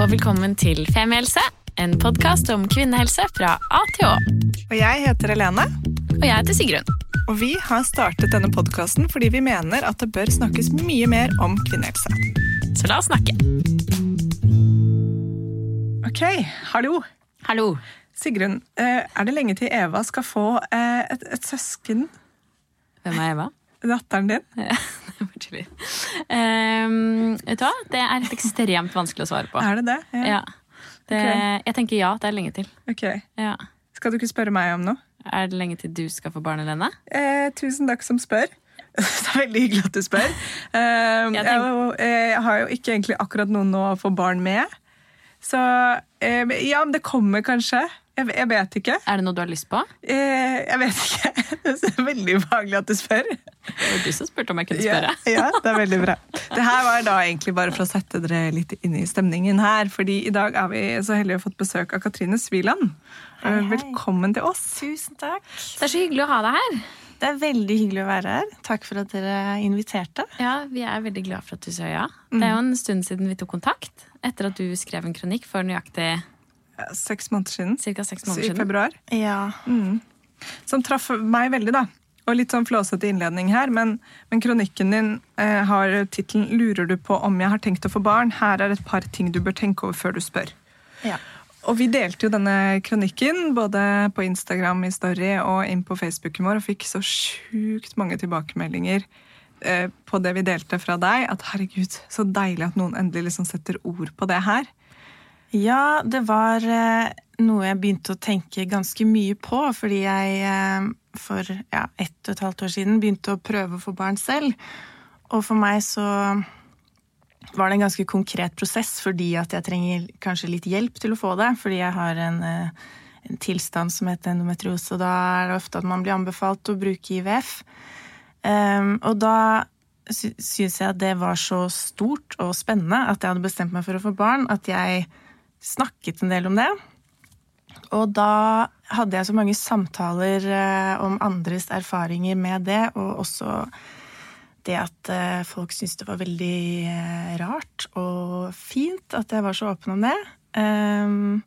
og velkommen til Femihelse, en podkast om kvinnehelse fra A til Å. Og jeg heter Helene, Og jeg heter Sigrun. og vi har startet denne podkasten fordi vi mener at det bør snakkes mye mer om kvinnehelse. Så la oss snakke. Ok, hallo. Hallo. Sigrun, eh, er det lenge til Eva skal få eh, et, et søsken? Hvem er Eva? Datteren din? Ja, var tydelig. Ehm, vet du hva? Det er helt ekstremt vanskelig å svare på. Er det det? Ja. Det, okay. Jeg tenker ja, det er lenge til. Ok. Ja. Skal du ikke spørre meg om noe? Er det lenge til du skal få barn, Helene? Eh, tusen takk som spør. Det er veldig hyggelig at du spør. Uh, Jeg jeg, eh, jeg har jo ikke egentlig akkurat noen å få barn med. Så uh, ja, men det kommer kanskje. Jeg, jeg vet ikke. Er det noe du har lyst på? Eh, jeg vet ikke. Det er veldig ubehagelig at du spør. Det var du som spurte om jeg kunne spørre. ja, det er veldig bra. Det her var da egentlig bare for å sette dere litt inn i stemningen her. fordi i dag er vi så heldige å ha fått besøk av Katrine Sviland. Hei, hei. Velkommen til oss. Tusen takk. Det er så hyggelig å ha deg her. Det er veldig hyggelig å være her. Takk for at dere inviterte. Ja, Vi er veldig glad for at du sa ja. Det er jo en stund siden vi tok kontakt. Etter at du skrev en kronikk for nøyaktig Ja, Seks måneder siden. Cirka seks I måneder siden. februar. Ja. Som traff meg veldig, da. Og litt sånn flåsete innledning her, men, men kronikken din eh, har tittelen 'Lurer du på om jeg har tenkt å få barn?' Her er et par ting du bør tenke over før du spør. ja. Og vi delte jo denne kronikken både på Instagram i Story og inn på Facebooken vår og fikk så sjukt mange tilbakemeldinger eh, på det vi delte fra deg, at herregud, så deilig at noen endelig liksom setter ord på det her. Ja, det var eh, noe jeg begynte å tenke ganske mye på, fordi jeg eh, for ja, ett og et halvt år siden begynte å prøve å få barn selv. Og for meg så var det en ganske konkret prosess, fordi at jeg trenger kanskje litt hjelp til å få det. Fordi jeg har en, eh, en tilstand som heter endometriose, og da er det ofte at man blir anbefalt å bruke IVF. Um, og da sy syns jeg at det var så stort og spennende at jeg hadde bestemt meg for å få barn, at jeg snakket en del om det. Og da hadde jeg så mange samtaler eh, om andres erfaringer med det, og også det at eh, folk syntes det var veldig eh, rart og fint at jeg var så åpen om det. Ehm,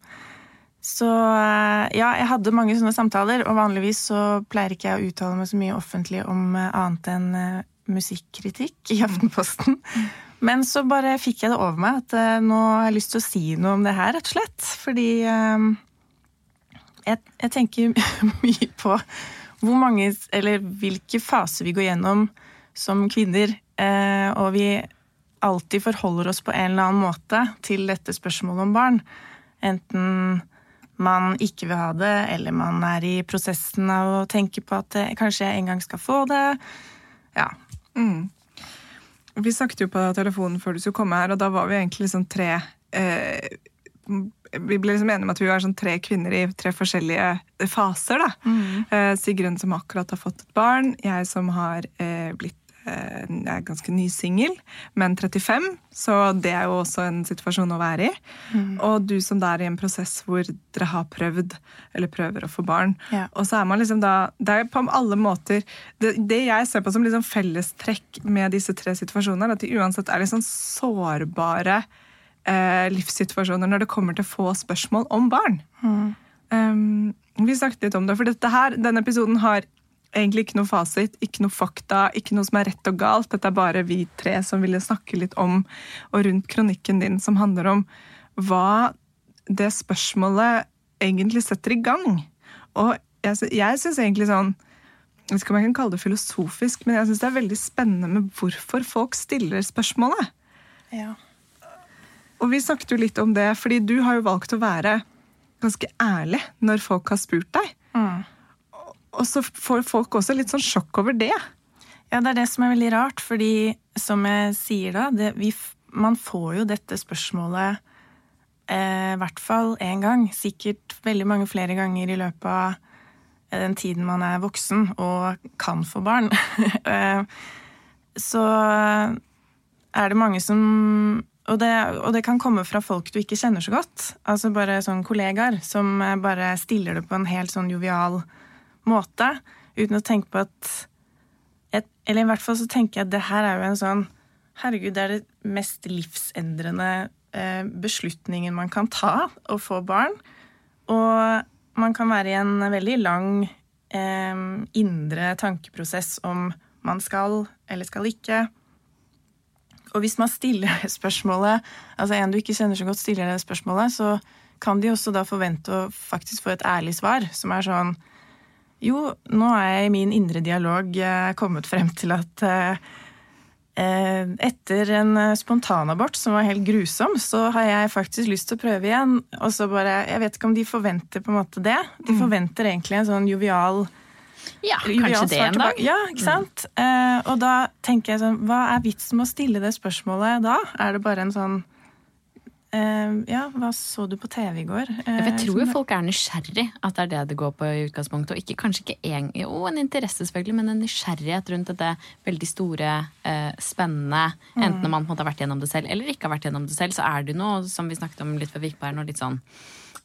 så ja, jeg hadde mange sånne samtaler, og vanligvis så pleier ikke jeg å uttale meg så mye offentlig om annet enn musikkritikk i Aftenposten. Men så bare fikk jeg det over meg at eh, nå har jeg lyst til å si noe om det her, rett og slett. Fordi eh, jeg, jeg tenker mye på hvor mange, eller hvilke faser vi går gjennom som kvinner, eh, og vi alltid forholder oss på en eller annen måte til dette spørsmålet om barn. Enten man ikke vil ha det, eller man er i prosessen av å tenke på at kanskje jeg en gang skal få det. Ja. Vi snakket jo på telefonen før du skulle komme her, og da var vi egentlig liksom tre eh, Vi ble liksom enige om at vi var sånn tre kvinner i tre forskjellige faser. da. Eh, Sigrun som akkurat har fått et barn, jeg som har eh, blitt jeg er ganske ny singel, men 35, så det er jo også en situasjon å være i. Og du som da er i en prosess hvor dere har prøvd, eller prøver å få barn. Ja. Og så er man liksom da Det er på alle måter Det, det jeg ser på som liksom fellestrekk med disse tre situasjonene, er at de uansett er liksom sårbare eh, livssituasjoner når det kommer til få spørsmål om barn. Um, vi snakket litt om det, for her, denne episoden har egentlig ikke noe fasit, ikke noe fakta, ikke noe som er rett og galt. Dette er bare vi tre som ville snakke litt om og rundt kronikken din, som handler om hva det spørsmålet egentlig setter i gang. Og jeg, jeg syns egentlig sånn jeg vet ikke om jeg kan kalle det filosofisk, men jeg syns det er veldig spennende med hvorfor folk stiller spørsmålet. ja. Og vi snakket jo litt om det, fordi du har jo valgt å være ganske ærlig når folk har spurt deg. Mm. Og så får folk også litt sånn sjokk over det. Ja, det er det som er veldig rart, fordi som jeg sier da, det, vi, man får jo dette spørsmålet eh, i hvert fall én gang. Sikkert veldig mange flere ganger i løpet av eh, den tiden man er voksen og kan få barn. Eh, Så er det mange som og det, og det kan komme fra folk du ikke kjenner så godt. Altså bare sånn kollegaer som eh, bare stiller det på en helt sånn jovial måte, uten å tenke på at et, Eller i hvert fall så tenker jeg at det her er jo en sånn Herregud, det er det mest livsendrende eh, beslutningen man kan ta å få barn. Og man kan være i en veldig lang eh, indre tankeprosess om man skal eller skal ikke. Og hvis man stiller spørsmålet, altså en du ikke kjenner så godt, stiller det spørsmålet, så kan de også da forvente å faktisk få et ærlig svar, som er sånn Jo, nå er jeg i min indre dialog eh, kommet frem til at eh, eh, etter en spontanabort som var helt grusom, så har jeg faktisk lyst til å prøve igjen. Og så bare Jeg vet ikke om de forventer på en måte det. De Mm. forventer egentlig en sånn jovial Ja, jovial kanskje det en dag. Ja, ikke sant? Mm. og da tenker jeg sånn Hva er vitsen med å stille det spørsmålet da? Er det bare en sånn eh, Ja, hva så du på TV i går? Eh, jeg tror jo folk er nysgjerrig, at det er det det går på i utgangspunktet. Og ikke, kanskje ikke en, jo, en interesse, selvfølgelig, men en nysgjerrighet rundt dette veldig store, eh, spennende. Enten om man på en måte har vært gjennom det selv, eller ikke har vært gjennom det selv, så er det jo noe som vi snakket om litt før vi gikk på her, noe litt sånn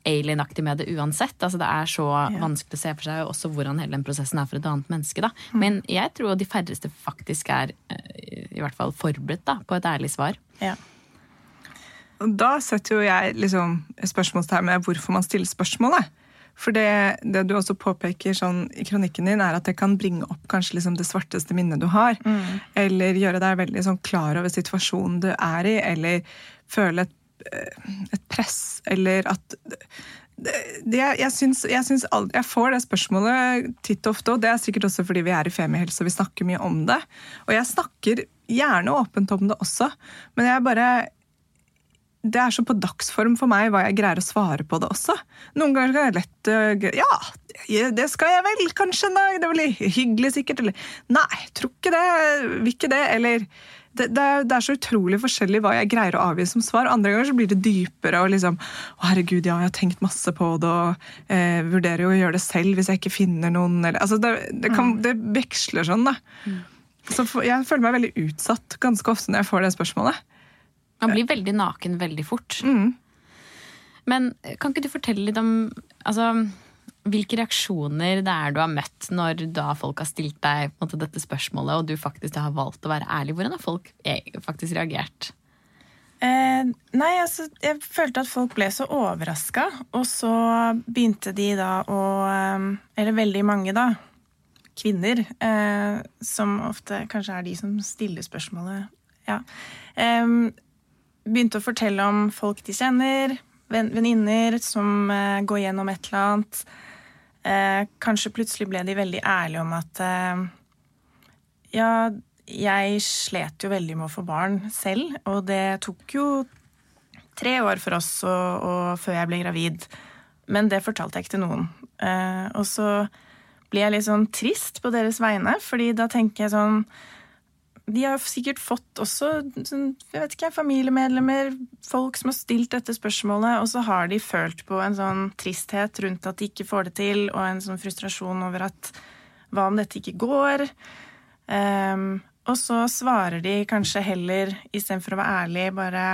alienaktig med det uansett. Altså Det er så vanskelig å se for seg også hvordan hele den prosessen er for et annet menneske. da. Men jeg tror de færreste faktisk er eh, i hvert fall forberedt da, på et ærlig svar. Ja. Og da setter jo jeg liksom spørsmålstegn med hvorfor man stiller spørsmålet. For det, det du også påpeker sånn i kronikken din, er at det kan bringe opp kanskje liksom det svarteste minnet du har. Eller gjøre deg veldig sånn klar over situasjonen du er i, eller føle et, eh, et press, eller at det, det, jeg, syns, jeg, syns aldri, jeg får det spørsmålet titt og ofte, og det er sikkert også fordi vi er i Femihelse og vi snakker mye om det. Og jeg snakker gjerne åpent om det også, men jeg bare det er så på dagsform for meg hva jeg greier å svare på det også. Noen ganger kan jeg lett øh, Ja, det skal jeg vel, kanskje. en dag. det blir hyggelig, sikkert. Eller nei, tror ikke det. Vil ikke det. Eller det, det, er, det er så utrolig forskjellig hva jeg greier å avgi som svar. Andre ganger så blir det dypere og liksom Å, herregud, ja, jeg har tenkt masse på det og eh, vurderer jo å gjøre det selv hvis jeg ikke finner noen. Eller, altså, det, det, kan, det veksler sånn, da. Så for, jeg føler meg veldig utsatt ganske ofte når jeg får det spørsmålet. Man blir veldig naken veldig fort. Mm. Men kan ikke du fortelle litt om altså, hvilke reaksjoner det er du har møtt når da folk har stilt deg måte, dette spørsmålet, og du faktisk har valgt å være ærlig? Hvordan har folk eh, faktisk reagert? Eh, nei, altså, jeg følte at folk ble så overraska, og så begynte de da å eh, Eller veldig mange, da. Kvinner. Eh, som ofte kanskje er de som stiller spørsmålet. Ja. Eh, begynte å fortelle om folk de kjenner, ven- venninner som eh, går gjennom et eller annet. Eh, kanskje plutselig ble de veldig ærlige om at eh, ja, jeg slet jo veldig med å få barn selv, og det tok jo tre år for oss og, og før jeg ble gravid. Men det fortalte jeg ikke til noen. Og så blir jeg litt sånn trist på deres vegne, fordi da tenker jeg sånn De har sikkert fått også sånn, jeg vet ikke, familiemedlemmer, folk som har stilt dette spørsmålet, og så har de følt på en sånn tristhet rundt at de ikke får det til, og en sånn frustrasjon over at hva om dette ikke går? Um, og så svarer de kanskje heller, istedenfor å være ærlig, bare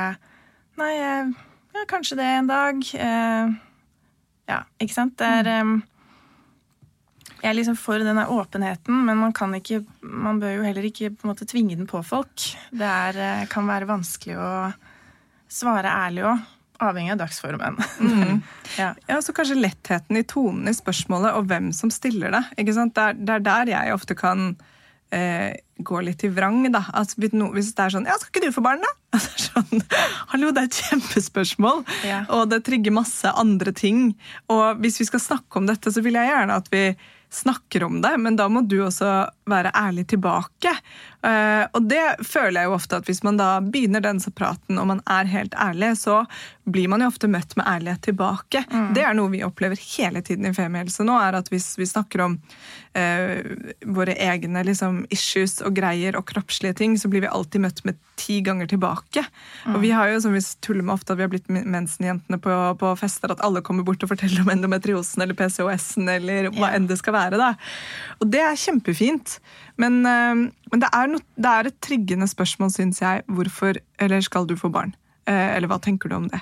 Nei, eh, ja, kanskje det en dag. Uh, ja, ikke sant? Det er ehm, Jeg er liksom for denne åpenheten, men man kan ikke Man bør jo heller ikke på en måte tvinge den på folk. Det er, eh, kan være vanskelig å svare ærlig òg. Avhengig av dagsformen. ja. Ja, så kanskje lettheten i tonen i spørsmålet og hvem som stiller det. ikke sant? Det er, det er der jeg ofte kan eh, gå litt i vrang. da. Altså, hvis hvis det er sånn Ja, skal ikke du få barn, da? Altså, sånn, Hallo, det er et kjempespørsmål. Ja. Og det trigger masse andre ting. Og hvis vi skal snakke om dette, så vil jeg gjerne at vi snakker om det, men da må du også være ærlig tilbake. Eh, og det føler jeg jo ofte at hvis man da begynner den praten og man er helt ærlig, så blir man jo ofte møtt med ærlighet tilbake. Det er noe vi opplever hele tiden i Femihelse nå, er at hvis vi snakker om eh, våre egne liksom, issues og greier og kroppslige ting, så blir vi alltid møtt med ti ganger tilbake. Og vi har jo, som vi tuller med ofte, at vi har blitt mensenjentene på, på fester, at alle kommer bort og forteller om endometriosen eller PCOS-en eller hva yeah. enn det skal være. da. Og det er kjempefint. Men, eh, men det, er no, det er et triggende spørsmål, syns jeg. Hvorfor eller skal du få barn? Eh, eller hva tenker du om det?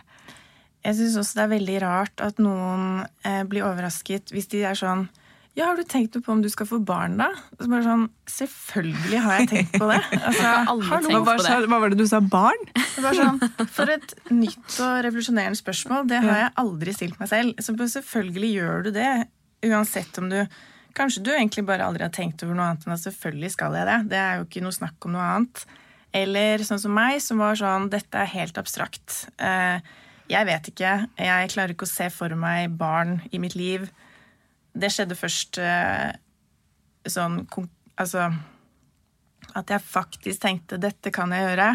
Jeg syns også det er veldig rart at noen eh, blir overrasket hvis de er sånn ja, har du tenkt noe på om du skal få barn, da? Så bare sånn, Selvfølgelig har jeg tenkt på det. Altså, har hallo. tenkt Hva, på det. hva var det du sa? Barn? Det var sånn, For et nytt og revolusjonerende spørsmål. Det har jeg aldri stilt meg selv. Så selvfølgelig gjør du det. Uansett om du Kanskje du egentlig bare aldri har tenkt over noe annet enn at selvfølgelig skal jeg det. Det er jo ikke noe snakk om noe annet. Eller sånn som meg, som var sånn Dette er helt abstrakt. Eh, Jeg vet ikke. Jeg klarer ikke å se for meg barn i mitt liv. Det skjedde først eh, sånn Altså at jeg faktisk tenkte dette kan jeg gjøre,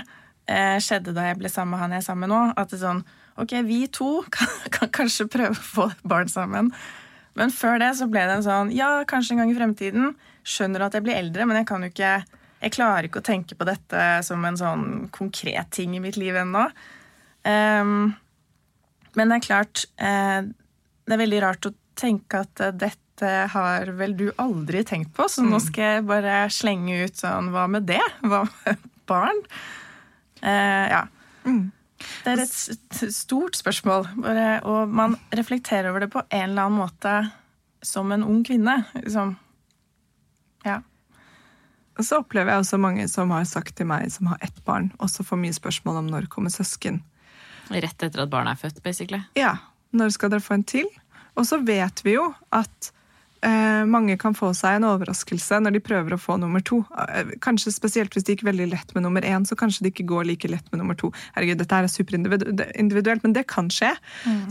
eh, skjedde da jeg ble sammen med han jeg er sammen med nå. At det er sånn Ok, vi to kan, kan kanskje prøve å få barn sammen. Men før det så ble det en sånn Ja, kanskje en gang i fremtiden. Skjønner at jeg blir eldre, men jeg kan jo ikke Jeg klarer ikke å tenke på dette som en sånn konkret ting i mitt liv ennå. Um, men det er klart eh, Det er veldig rart å tenke at eh, dette har vel du aldri tenkt på, så nå skal jeg bare slenge ut sånn Hva med det? Hva med barn? Uh, ja. Det er et stort spørsmål, og man reflekterer over det på en eller annen måte som en ung kvinne. Liksom. Og så opplever jeg også mange som har sagt til meg, som har ett barn, også får mye spørsmål om når kommer søsken. Rett etter at barnet er født, basically. Ja, når skal dere få en til? Og så vet vi jo at eh, mange kan få seg en overraskelse når de prøver å få nummer to. Eh, Kanskje spesielt hvis det gikk veldig lett med nummer én, så kanskje det ikke går like lett med nummer to. Herregud, dette er superindividuelt, men det kan skje.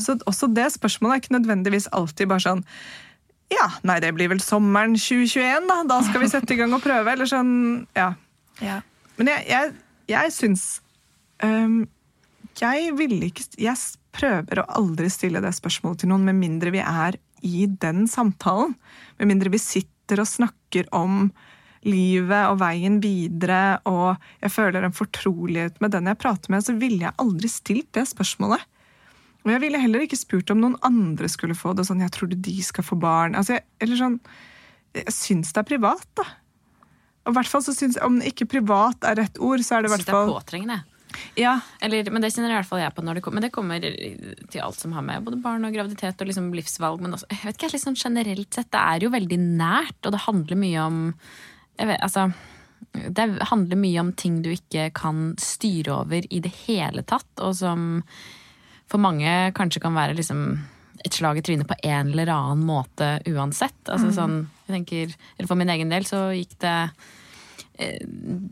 Så også det spørsmålet er ikke nødvendigvis alltid bare sånn ja, nei, det blir vel sommeren 2021, da. Da skal vi sette i gang og prøve. Eller sånn, ja. ja. Men jeg, jeg, jeg syns um, Jeg ville ikke Jeg prøver å aldri stille det spørsmålet til noen med mindre vi er i den samtalen. Med mindre vi sitter og snakker om livet og veien videre, og jeg føler en fortrolighet med den jeg prater med, så ville jeg aldri stilt det spørsmålet. Og jeg ville heller ikke spurt om noen andre skulle få det. sånn, jeg tror de skal få barn. Altså, jeg, eller sånn, jeg syns det er privat, da. Og hvert fall så syns Om ikke privat er rett ord, så er det i hvert fall det er påtrengende. ja, Eller, men det kjenner i hvert fall jeg på når det kommer. Men det kommer til alt som har med både barn og graviditet og liksom livsvalg. Men også, jeg vet ikke, sånn generelt sett, det er jo veldig nært, og det handler mye om jeg vet, altså, Det handler mye om ting du ikke kan styre over i det hele tatt, og som for mange kanskje kan være liksom et slag i trynet på en eller annen måte uansett. Altså sånn, jeg tenker, eller For min egen del så gikk det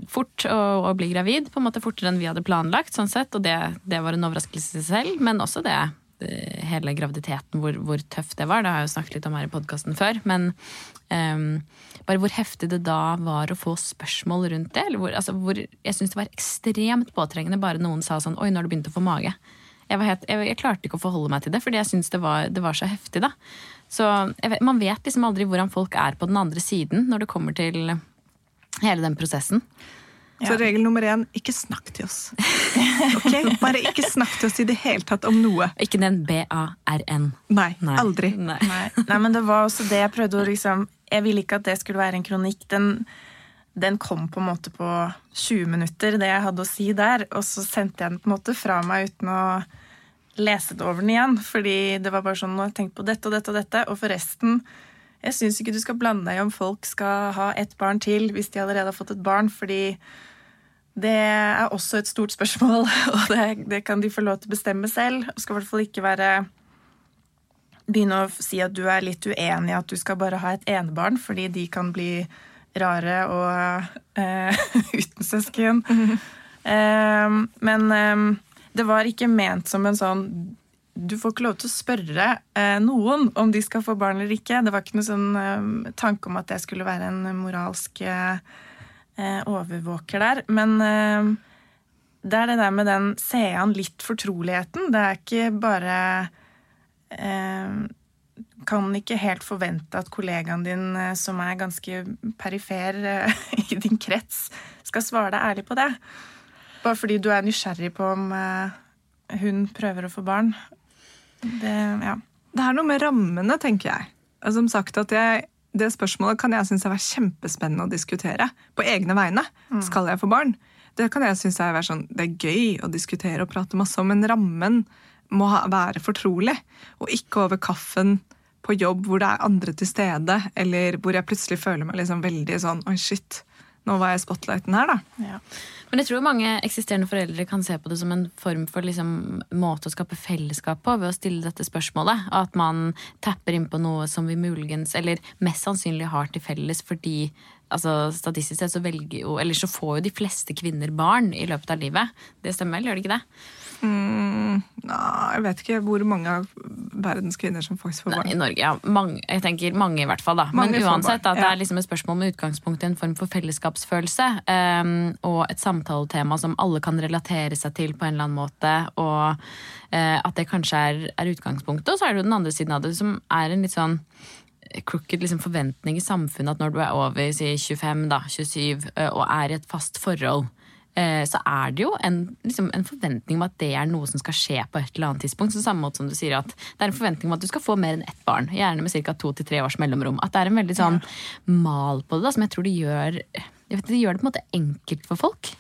fort å, å bli gravid, på en måte fortere enn vi hadde planlagt. sånn sett, Og det, det var en overraskelse selv, men også det, det hele graviditeten, hvor, hvor tøft det var. Det har jeg jo snakket litt om her i podkasten før. Men ehm, bare hvor heftig det da var å få spørsmål rundt det. Eller hvor, altså, hvor jeg syns det var ekstremt påtrengende bare noen sa sånn Oi, nå har du begynt å få mage. Jeg, var helt, jeg, jeg klarte ikke å forholde meg til det, fordi jeg syntes det, var- det var så heftig. da. Så jeg Man vet liksom aldri hvordan folk er på den andre siden når det kommer til hele den prosessen. Så regel nummer én ikke snakk til oss. Ok? Bare ikke snakk til oss i det hele tatt om noe. Ikke den B-A-R-N. Nei, Nei. aldri. Nei. Nei. Nei, men det var også det jeg prøvde å liksom Jeg ville ikke at det skulle være en kronikk. Den, den kom på en måte på 20 minutter, det jeg hadde å si der. Og så sendte jeg den på en måte fra meg uten å lese det over den igjen. Fordi det var bare sånn Nå har jeg tenkt på dette og dette og dette. Og forresten, jeg syns ikke du skal blande deg i om folk skal ha ett barn til hvis de allerede har fått et barn, fordi det er også et stort spørsmål, og det, det kan de få lov til å bestemme selv. Og skal i hvert fall ikke være begynne å si at du er litt uenig i at du skal bare ha et enebarn, fordi de kan bli rare og eh, uten søsken. Eh, men eh, det var ikke ment som en sånn Du får ikke lov til å spørre eh, noen om de skal få barn eller ikke. Det var ikke noen sånn eh, tanke om at jeg skulle være en moralsk eh, overvåker der. Men det er det der med den se litt fortroligheten. Det er ikke bare kan ikke helt forvente at kollegaen din, eh, som er ganske perifer eh, i din krets, skal svare deg ærlig på det. Bare fordi du er nysgjerrig på om eh, hun prøver å få barn. Det, ja. Det er noe med rammene, tenker jeg. Som sagt, at jeg, Det spørsmålet kan jeg synes er kjempespennende å diskutere. På egne vegne. Skal jeg få barn? Det kan jeg synes er, sånn, det er gøy å diskutere og prate masse om, men rammen må være fortrolig. Og ikke over kaffen på jobb hvor det er andre til stede, eller hvor jeg plutselig føler meg liksom veldig sånn Oi, shit, nå var jeg spotlighten her, da. Ja. Men jeg tror mange eksisterende foreldre kan se på det som en form for liksom, måte å skape fellesskap på ved å stille dette spørsmålet. At man tapper inn på noe som vi muligens, eller mest sannsynlig har til felles fordi altså, statistisk sett så velger jo, eller så får jo de fleste kvinner barn i løpet av livet. Det stemmer vel, gjør det ikke det? Mm, nei, jeg vet ikke hvor mange av verdens kvinner som faktisk får Nei, barn. I Norge, ja. Mange, jeg tenker mange, i hvert fall. da. Mange Men uansett, da, det ja. er liksom et spørsmål med utgangspunkt i en form for fellesskapsfølelse. Um, og et samtaletema som alle kan relatere seg til på en eller annen måte. Og uh, at det kanskje er, er utgangspunktet. Og så er det jo den andre siden av det, som er en litt sånn crooked liksom, forventning i samfunnet at når du er over si, 25, da, 27 eh, og er i et fast forhold, så er det jo en, liksom, en forventning om at det er noe som skal skje på et eller annet tidspunkt. Så samme måte som du sier at Det er en forventning om at du skal få mer enn ett barn. Gjerne med ca. to til tre års mellomrom. At det er en veldig sånn mal på det, da, som jeg tror det gjør vet, Det gjør det på en måte enkelt for folk.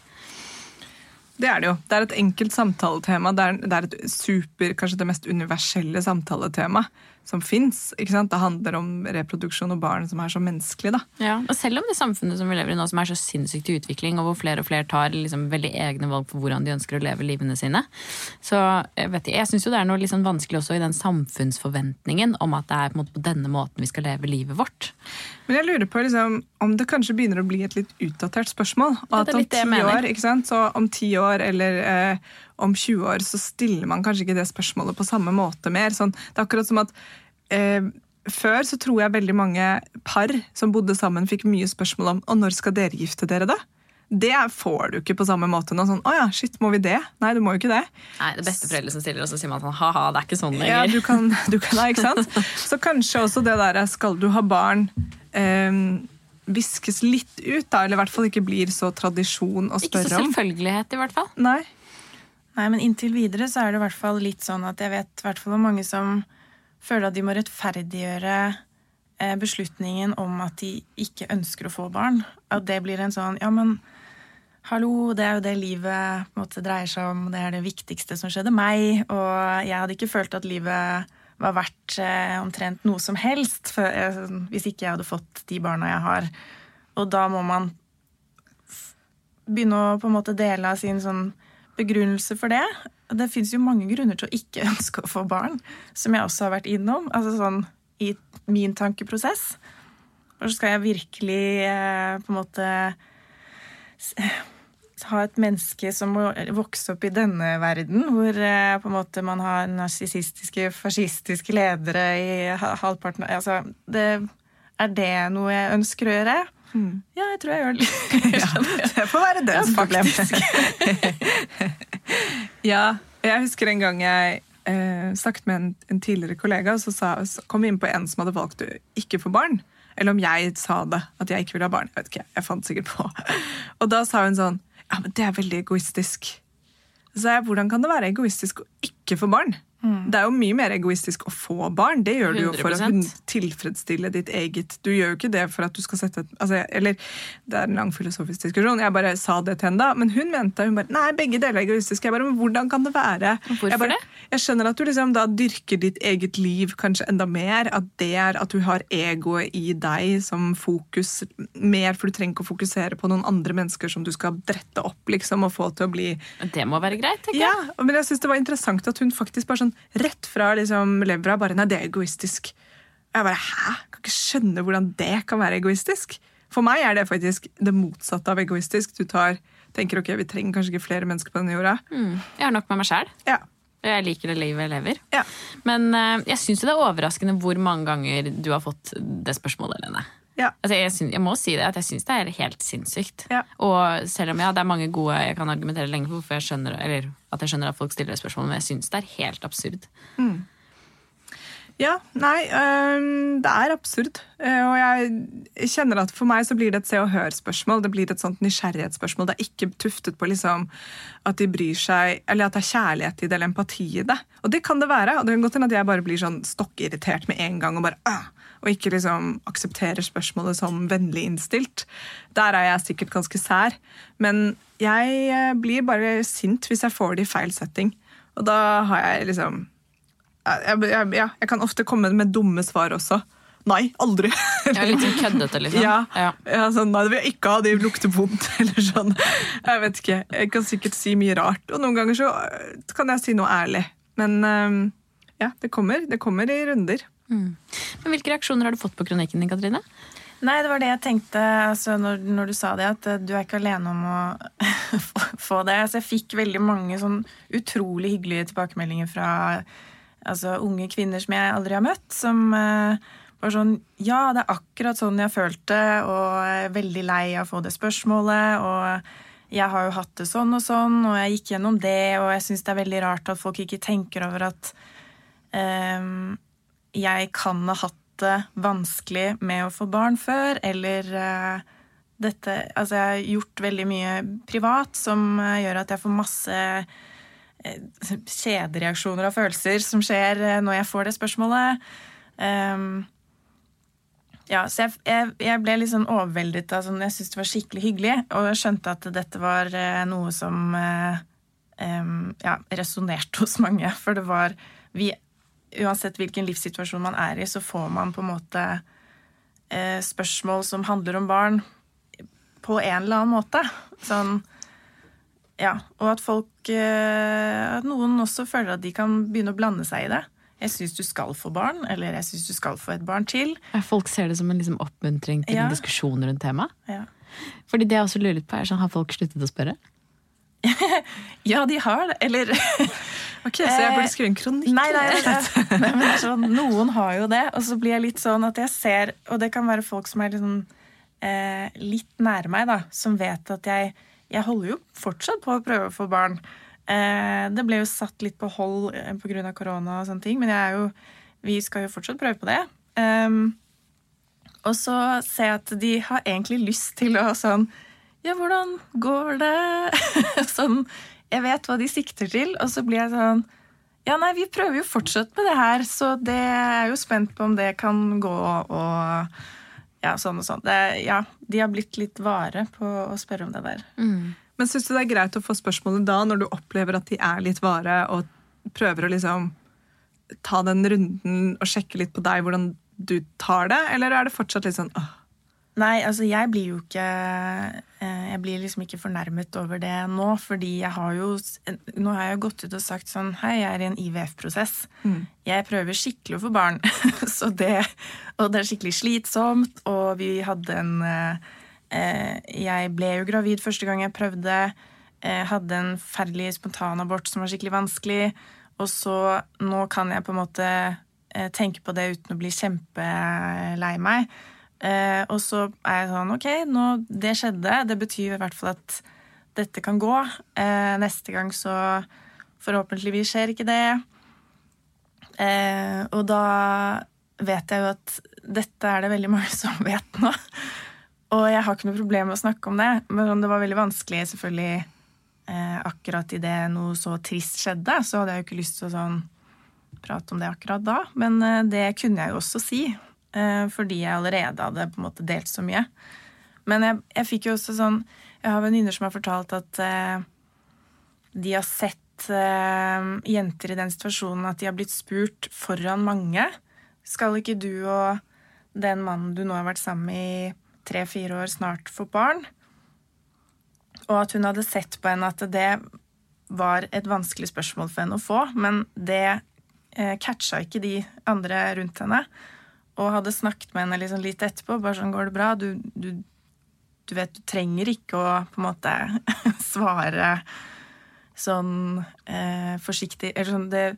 Det er det jo. Det er et enkelt samtaletema. Det er, det er et super, kanskje det mest universelle samtaletema som fins. Det handler om reproduksjon og barn som er så menneskelig, da. Ja, og selv om det samfunnet som vi lever i nå, som er så sinnssykt i utvikling, og hvor flere og flere tar liksom veldig egne valg for hvordan de ønsker å leve livene sine, så vet jeg, jeg syns det er noe liksom vanskelig også i den samfunnsforventningen om at det er på, på denne måten vi skal leve livet vårt. Men jeg lurer på liksom, om det kanskje begynner å bli et litt utdatert spørsmål. Og at om ti år, ikke sant? Så om ti år eller eh, om 20 år så stiller man kanskje ikke det spørsmålet på samme måte mer. Sånn, det er akkurat som at eh, før så tror jeg veldig mange par som bodde sammen, fikk mye spørsmål om og når skal dere gifte dere, da? Det får du ikke på samme måte nå. Sånn, å ja, shit, må vi det? Nei, du må jo ikke det. Nei, det beste foreldre som stiller, og så sier man sånn ha-ha, det er ikke sånn Ja, lenger. du kan, du kan da, ikke sant? Så kanskje også det der skal du ha barn eh, viskes litt ut, da, eller i hvert fall ikke blir så tradisjon å Ikke så spørre om. selvfølgelighet, i hvert fall. Nei. Nei, men inntil videre så er det i hvert fall litt sånn at jeg vet i hvert fall om mange som føler at de må rettferdiggjøre eh, beslutningen om at de ikke ønsker å få barn. At det blir en sånn Ja, men hallo, det er jo det livet på en måte dreier seg om. Det er det viktigste som skjedde meg. Og jeg hadde ikke følt at livet var verdt eh, omtrent noe som helst eh, hvis ikke jeg hadde fått de barna jeg har. Og da må man begynne å på en måte dele av sin sånn begrunnelse for det. Det fins jo mange grunner til å ikke ønske å få barn, som jeg også har vært innom. Altså sånn i min tankeprosess. Og så skal jeg virkelig eh, på en måte ha et menneske som må vokse opp i denne verden, hvor eh, på en måte man har narsissistiske, fascistiske ledere i halvparten altså, det, Er det noe jeg ønsker å gjøre? Ja, jeg tror jeg gjør det. Ja, det får være deres problem. ja, jeg husker en gang jeg eh, snakket med en, en tidligere kollega, og så, sa, så kom vi inn på en som hadde valgt å ikke få barn. Eller om jeg sa det, at jeg ikke ville ha barn. Jeg vet ikke, jeg fant sikkert på. Og da sa hun sånn Ja, men det er veldig egoistisk. Så jeg, hvordan kan det være egoistisk å ikke få barn? Det er jo mye mer egoistisk å få barn. Det gjør du jo for å 100%. hun- tilfredsstille ditt eget Du gjør jo ikke det for at du skal sette et altså, Eller det er en lang filosofisk diskusjon. Jeg bare sa det til henne da. Men hun mente hun bare, nei, begge deler er egoistiske. Jeg bare, men hvordan kan det være? Hvorfor jeg, bare, det? jeg skjønner at du liksom da dyrker ditt eget liv kanskje enda mer. At det er at du har egoet i deg som fokus mer, for du trenger ikke å fokusere på noen andre mennesker som du skal drette opp liksom, og få til å bli Det må være greit, tenker ja, jeg. men jeg synes det var interessant at hun faktisk bare sånn rett fra liksom levra bare Nei, det er egoistisk. Jeg bare Hæ? Kan ikke skjønne hvordan det kan være egoistisk. For meg er det faktisk det motsatte av egoistisk. Du tar, tenker ok, vi trenger kanskje ikke flere mennesker på denne jorda. Mm. Jeg har nok med meg sjæl. Ja. Jeg liker det livet jeg lever. ja. Men eh, jeg syns det er overraskende hvor mange ganger du har fått det spørsmålet, Lene. Ja. Altså, jeg, syns- jeg må si det, at jeg syns det er helt sinnssykt. Ja. Og selv om ja, det er mange gode jeg kan argumentere lenge for hvorfor jeg skjønner, eller at jeg skjønner at folk stiller spørsmål, men jeg syns det er helt absurd. Ja, nei, øhm, det er absurd. Eh, Og jeg kjenner at for meg så blir det et se og hør-spørsmål. Det blir et sånt nysgjerrighetsspørsmål. Det er ikke tuftet på liksom at de bryr seg, eller at det er kjærlighet i det, eller empati i det. Og det kan det være. Og det kan godt hende at jeg bare blir sånn stokkirritert med en gang og bare «Åh!» og ikke liksom aksepterer spørsmålet som vennlig innstilt. Der er jeg sikkert ganske sær. Men jeg eh, blir bare sint hvis jeg får det i feil setting. Og da har jeg liksom jeg, jeg, ja, jeg kan ofte komme med dumme svar også. Nei, aldri. Ja, litt sånn køddete, liksom. Ja, Ja. ja sånn, nei, det vil jeg ikke ha, de lukter vondt. Eller sånn. Jeg vet ikke. Jeg kan sikkert si mye rart. Og noen ganger så øh, kan jeg si noe ærlig. Men ja, det kommer, det kommer i runder. Men Hvilke reaksjoner har du fått på kronikken din, Katrine? Nei, det var det jeg tenkte altså, når, når du sa det, at eh, du er ikke alene om å få, få det. Altså, jeg fikk veldig mange sånn utrolig hyggelige tilbakemeldinger fra altså, unge kvinner som jeg aldri har møtt, som eh, var sånn Ja, det er akkurat sånn jeg følte, og er veldig lei av å få det spørsmålet, og jeg har jo hatt det sånn og sånn, og jeg gikk gjennom det, og jeg syns det er veldig rart at folk ikke tenker over at um, jeg kan ha hatt det vanskelig med å få barn før, eller uh, dette Altså, jeg har gjort veldig mye privat som uh, gjør at jeg får masse kjedereaksjoner av følelser som skjer eh, når jeg får det spørsmålet. Um, ja, så jeg, jeg, jeg ble litt sånn overveldet av sånn Jeg syntes det var skikkelig hyggelig, og skjønte at dette var eh, noe som uh, um, ja, resonnerte hos mange. For det var vi, Uansett hvilken livssituasjon man er i, så får man på en måte uh, spørsmål som handler om barn på en eller annen måte. Sånn Ja. Og at folk eh, At noen også føler at de kan begynne å blande seg i det. Jeg syns du skal få barn, eller jeg syns du skal få et barn til. Folk ser det som en liksom, oppmuntring til Ja. en diskusjon rundt temaet. Ja. Fordi det jeg også lurer litt på, er sånn, Har folk sluttet å spørre? Ja, de har det. Eller Ok, Så jeg burde skrive en kronikk? Nei, nei, nei, nei men sånn, noen har jo det. Og så blir jeg litt sånn at jeg ser Og det kan være folk som er liksom, eh, litt nær meg, da. Som vet at jeg Jeg holder jo fortsatt på å prøve å få barn. Eh, det ble jo satt litt på hold eh, pga. korona og sånne ting, men jo Vi skal jo fortsatt prøve på det. Um, og så ser jeg at de har egentlig lyst til å sånn Ja, hvordan går det? sånn Jeg vet hva de sikter til, og så blir jeg sånn Ja, nei, vi prøver jo fortsatt med det her, så det er jo spent på om det kan gå og Ja, sånn og sånn. Det, ja, de har blitt litt vare på å spørre om det der. Men syns du det er greit å få spørsmålet da, når du opplever at de er litt vare, og prøver å liksom ta den runden og sjekke litt på deg hvordan du tar det, eller er det fortsatt litt sånn åh, Nei, altså jeg blir jo ikke eh, Jeg blir liksom ikke fornærmet over det nå, fordi jeg har jo Nå har jeg gått ut og sagt sånn Hei, jeg er i en IVF-prosess. Jeg prøver skikkelig å få barn. Så det, og det er skikkelig slitsomt, og vi hadde en eh, eh, Jeg ble jo gravid første gang jeg prøvde. Jeg hadde en forferdelig spontanabort som var skikkelig vanskelig. Og så nå kan jeg på en måte eh, tenke på det uten å bli kjempelei meg. Eh, og så er jeg sånn OK, nå, det skjedde. Det betyr i hvert fall at dette kan gå. Eh, neste gang så forhåpentligvis skjer ikke det. Eh, og da vet jeg jo at dette er det veldig mange som vet nå. Og jeg har ikke noe problem med å snakke om det, men det var veldig vanskelig selvfølgelig eh, akkurat idet noe så trist skjedde, så hadde jeg jo ikke lyst til å sånn prate om det akkurat da. Men eh, det kunne jeg jo også si, fordi jeg allerede hadde på en måte delt så mye. Men jeg, jeg fikk jo også sånn Jeg har venninner som har fortalt at eh, de har sett eh, jenter i den situasjonen at de har blitt spurt foran mange. Skal ikke du og den mannen du nå har vært sammen med i tre-fire år, snart få barn? Og at hun hadde sett på henne at det var et vanskelig spørsmål for henne å få, men det eh, catcha ikke de andre rundt henne. Og hadde snakket med henne liksom litt etterpå. bare sånn, 'Går det bra?' Du, du, du vet, du trenger ikke å på en måte svare sånn eh, forsiktig Eller sånn det,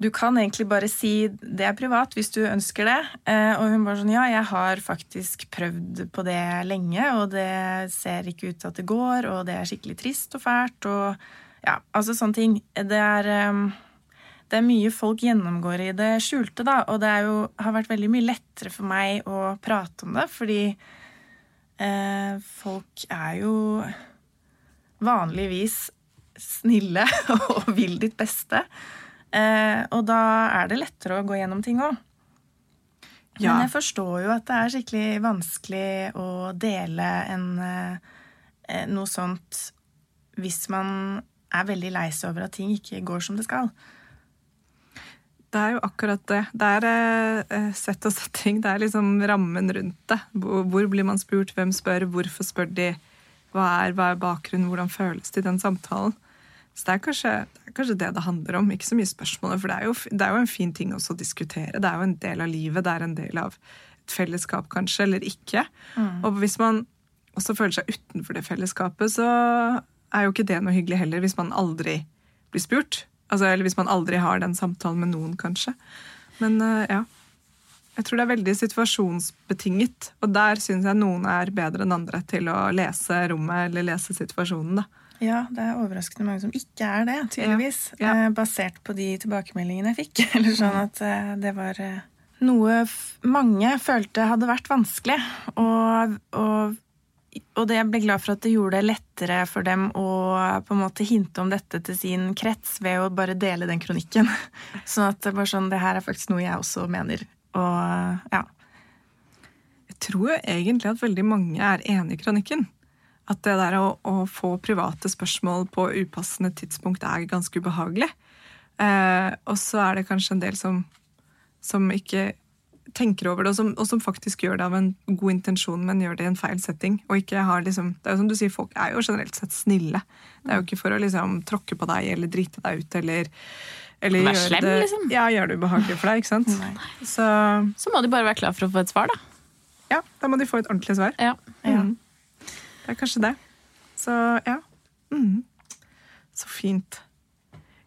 Du kan egentlig bare si 'det er privat', hvis du ønsker det. Eh, og hun bare sånn 'ja, jeg har faktisk prøvd på det lenge, og det ser ikke ut til at det går', og det er skikkelig trist og fælt, og ja, altså sånne ting. Det er eh, det er mye folk gjennomgår i det skjulte, da, og det er jo, har vært veldig mye lettere for meg å prate om det, fordi eh, folk er jo vanligvis snille og vil ditt beste. Eh, og da er det lettere å gå gjennom ting òg. Ja. Men jeg forstår jo at det er skikkelig vanskelig å dele en, eh, noe sånt hvis man er veldig lei seg over at ting ikke går som det skal. Det er jo akkurat det. Det er eh, sett og setting. Det er liksom rammen rundt det. Hvor, blir man spurt, hvem spør, hvorfor spør de? Hva er, hva er bakgrunnen, hvordan føles det i den samtalen? Så det er, kanskje, det er kanskje det det handler om. Ikke så mye spørsmålet, for det er, jo, det er jo en fin ting også å diskutere. Det er jo en del av livet, det er en del av et fellesskap, kanskje, eller ikke. Og hvis man også føler seg utenfor det fellesskapet, så er jo ikke det noe hyggelig heller, hvis man aldri blir spurt. Altså, eller hvis man aldri har den samtalen med noen, kanskje. Men eh, ja. Jeg tror det er veldig situasjonsbetinget, og der syns jeg noen er bedre enn andre til å lese rommet eller lese situasjonen. da. Ja, det er overraskende mange som ikke er det, tydeligvis. Ja, ja. Eh, basert på de tilbakemeldingene jeg fikk. Eller sånn at eh, det var noe mange følte hadde vært vanskelig. Og, og, og det jeg ble glad for at det gjorde det lettere for dem å på en måte hinte om dette til sin krets ved å bare dele den kronikken. Sånn at det var sånn, det her er faktisk noe jeg også mener. Og ja. Jeg tror jo egentlig at veldig mange er enig i kronikken. At det der å, å få private spørsmål på upassende tidspunkt er ganske ubehagelig. Eh, og så er det kanskje en del som, som ikke tenker over det, og som, og som faktisk gjør det av en god intensjon, men gjør det i en feil setting. Og ikke har liksom, det er jo som du sier, Folk er jo generelt sett snille. Det er jo ikke for å liksom tråkke på deg eller drite deg ut eller, eller Vær slem, det, liksom. Ja, gjør det ubehagelig for deg. ikke sant? Så Så må de bare være klar for å få et svar, da. ja, da må de få et ordentlig svar. Ja. Ja. Mm. Det er kanskje det. Så ja. Mm. Så fint.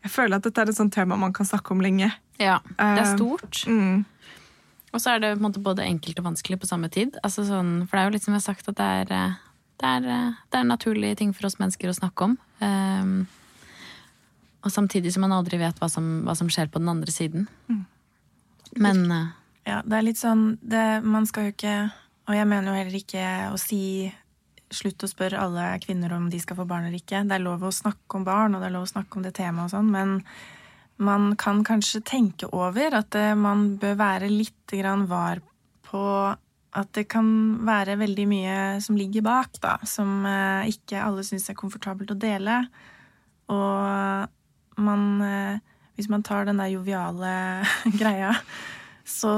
Jeg føler at dette er et sånt tema man kan snakke om lenge. ja. Det er stort. stort. Mm. Og så er det på en måte både enkelt og vanskelig på samme tid. Altså sånn, for det er jo litt som jeg har sagt, at det er, eh, det er, eh, det er naturlige ting for oss mennesker å snakke om. Um, og samtidig som man aldri vet hva som, hva som skjer på den andre siden. Men eh, Ja, det er litt sånn det, Man skal jo ikke Og jeg mener jo heller ikke å si Slutt å spørre alle kvinner om de skal få barn eller ikke. Det er lov å snakke om barn, og det er lov å snakke om det temaet og sånn, men man kan kanskje tenke over at eh, man bør være litt var på at det kan være veldig mye som ligger bak, da, som eh, ikke alle syns er komfortabelt å dele. Og man eh, Hvis man tar den der joviale greia, så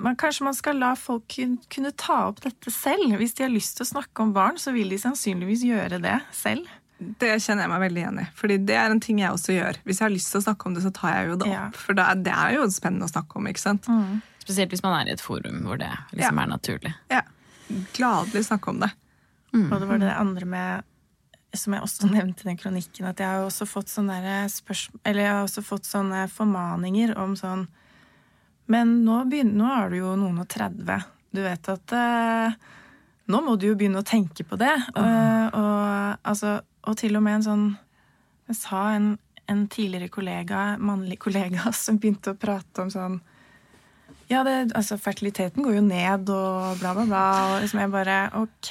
man, Kanskje man skal la folk kunne ta opp dette selv. Hvis de har lyst til å snakke om barn, så vil de sannsynligvis gjøre det selv. Det kjenner jeg meg veldig igjen i. Fordi det er en ting jeg også gjør. Hvis jeg har lyst til å snakke om det, så tar jeg jo det opp. Ja. For det er, det er jo spennende å snakke om, ikke sant? spesielt hvis man er i et forum hvor det liksom Ja. er naturlig. Ja. Gladelig snakke om det. Og det var det andre med som jeg også nevnte i den kronikken, at jeg har også fått sånne spørsmål Eller jeg har også fått sånne formaninger om sånn Men nå, begynner, nå er du jo noen og 30. Du vet at eh, Nå må du jo begynne å tenke på det. Eh, og, altså, og til og med en sånn Jeg sa en, en tidligere kollega, mannlig kollega, som begynte å prate om sånn ja, det, altså fertiliteten går jo ned og bla, bla, bla. Og liksom jeg bare OK.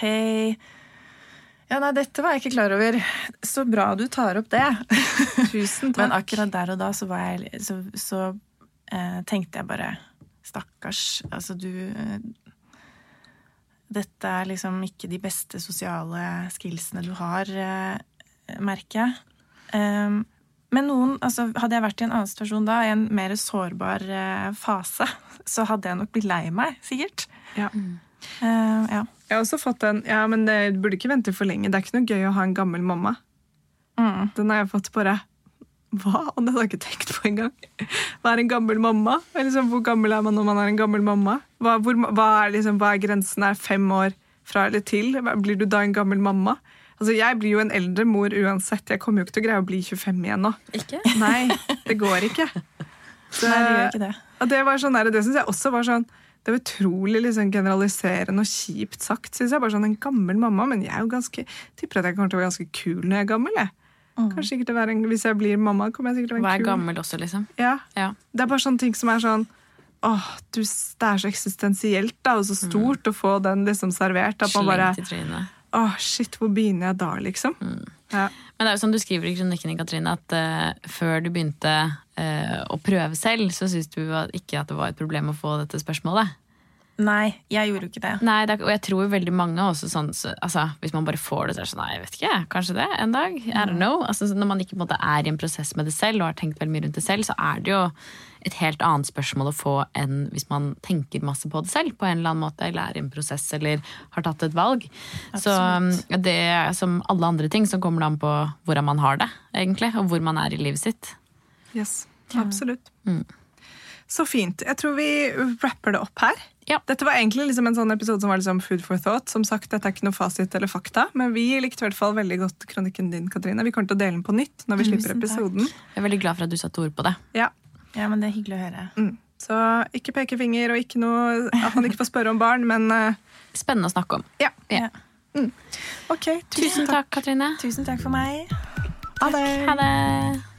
Ja, nei, dette var jeg ikke klar over. Så bra du tar opp det. Tusen takk. Men akkurat der og da så, var jeg, så, så eh, tenkte jeg bare Stakkars. Altså, du eh, Dette er liksom ikke de beste sosiale skillsene du har, eh, merker jeg. Um, men noen, altså, hadde jeg vært i en annen situasjon da, i en mer sårbar eh, fase, så hadde jeg nok blitt lei meg, sikkert. Ja. Uh, ja. Jeg har også fått en Ja, men det du burde ikke vente for lenge. Det er ikke noe gøy å ha en gammel mamma. Mm. Den har jeg fått bare Hva? Og det har jeg ikke tenkt på engang. Hva er en gammel mamma? Liksom, hvor gammel er man når man er en gammel mamma? Hva, hvor, hva, er, liksom, hva er grensen? Er fem år fra eller til? Blir du da en gammel mamma? Altså, Jeg blir jo en eldre mor uansett. Jeg kommer jo ikke til å greie å bli 25 igjen nå. Ikke? Nei, det går ikke. Så, Nei, det gjør ikke det. og det var sånn der, det syns jeg også var sånn det var utrolig liksom, generaliserende og kjipt sagt. Synes jeg bare sånn En gammel mamma, men jeg er jo ganske, tipper at jeg kommer til å være ganske kul når jeg er gammel. Jeg. Kanskje sikkert være en, Hvis jeg blir mamma, kommer jeg sikkert til å være en kul. gammel også, liksom? Ja, Ja. Det er bare sånne ting som er sånn Åh, du, Det er så eksistensielt da, og så stort å få den liksom servert. At man bare. Åh, shit, hvor begynner jeg da, liksom? Ja. Men det er jo som du skriver i kronikken, Katrine, at uh, før du begynte uh, å prøve selv, så syntes du at- ikke at det var et problem å få dette spørsmålet. Nei, jeg gjorde jo ikke det. Nei, det er, og jeg tror veldig mange også sånn så, altså, Hvis man bare får det, så er det sånn Nei, jeg vet ikke, kanskje det en dag. I don't know. Altså, når man ikke på en måte, er i en prosess med det selv og har tenkt veldig mye rundt det selv, så er det jo et helt annet spørsmål å få enn hvis man tenker masse på det selv, på en eller annen måte, eller er i en prosess eller har tatt et valg. Så det er som alle andre ting, så kommer det an på hvordan man har det, egentlig, og hvor man er i livet sitt. Yes, absolutt. Mm. Så fint. Jeg tror vi rapper det opp her. Ja. Dette var egentlig liksom en sånn episode som var liksom food for thought. Som sagt, Dette er ikke noe fasit eller fakta, men vi likte i hvert fall veldig godt kronikken din. Katrine. Vi kommer til å dele den på nytt når vi slipper episoden. takk. Jeg er veldig glad for at du satte ord på det. Ja. Ja, men det er hyggelig å høre. Mm. Så ikke pekefinger og ikke noe at man ikke får spørre om barn, men uh... Spennende å snakke om. ja. Ja. Ok, Tusen takk, Katrine. Tusen takk for meg. Ha det. Ha det.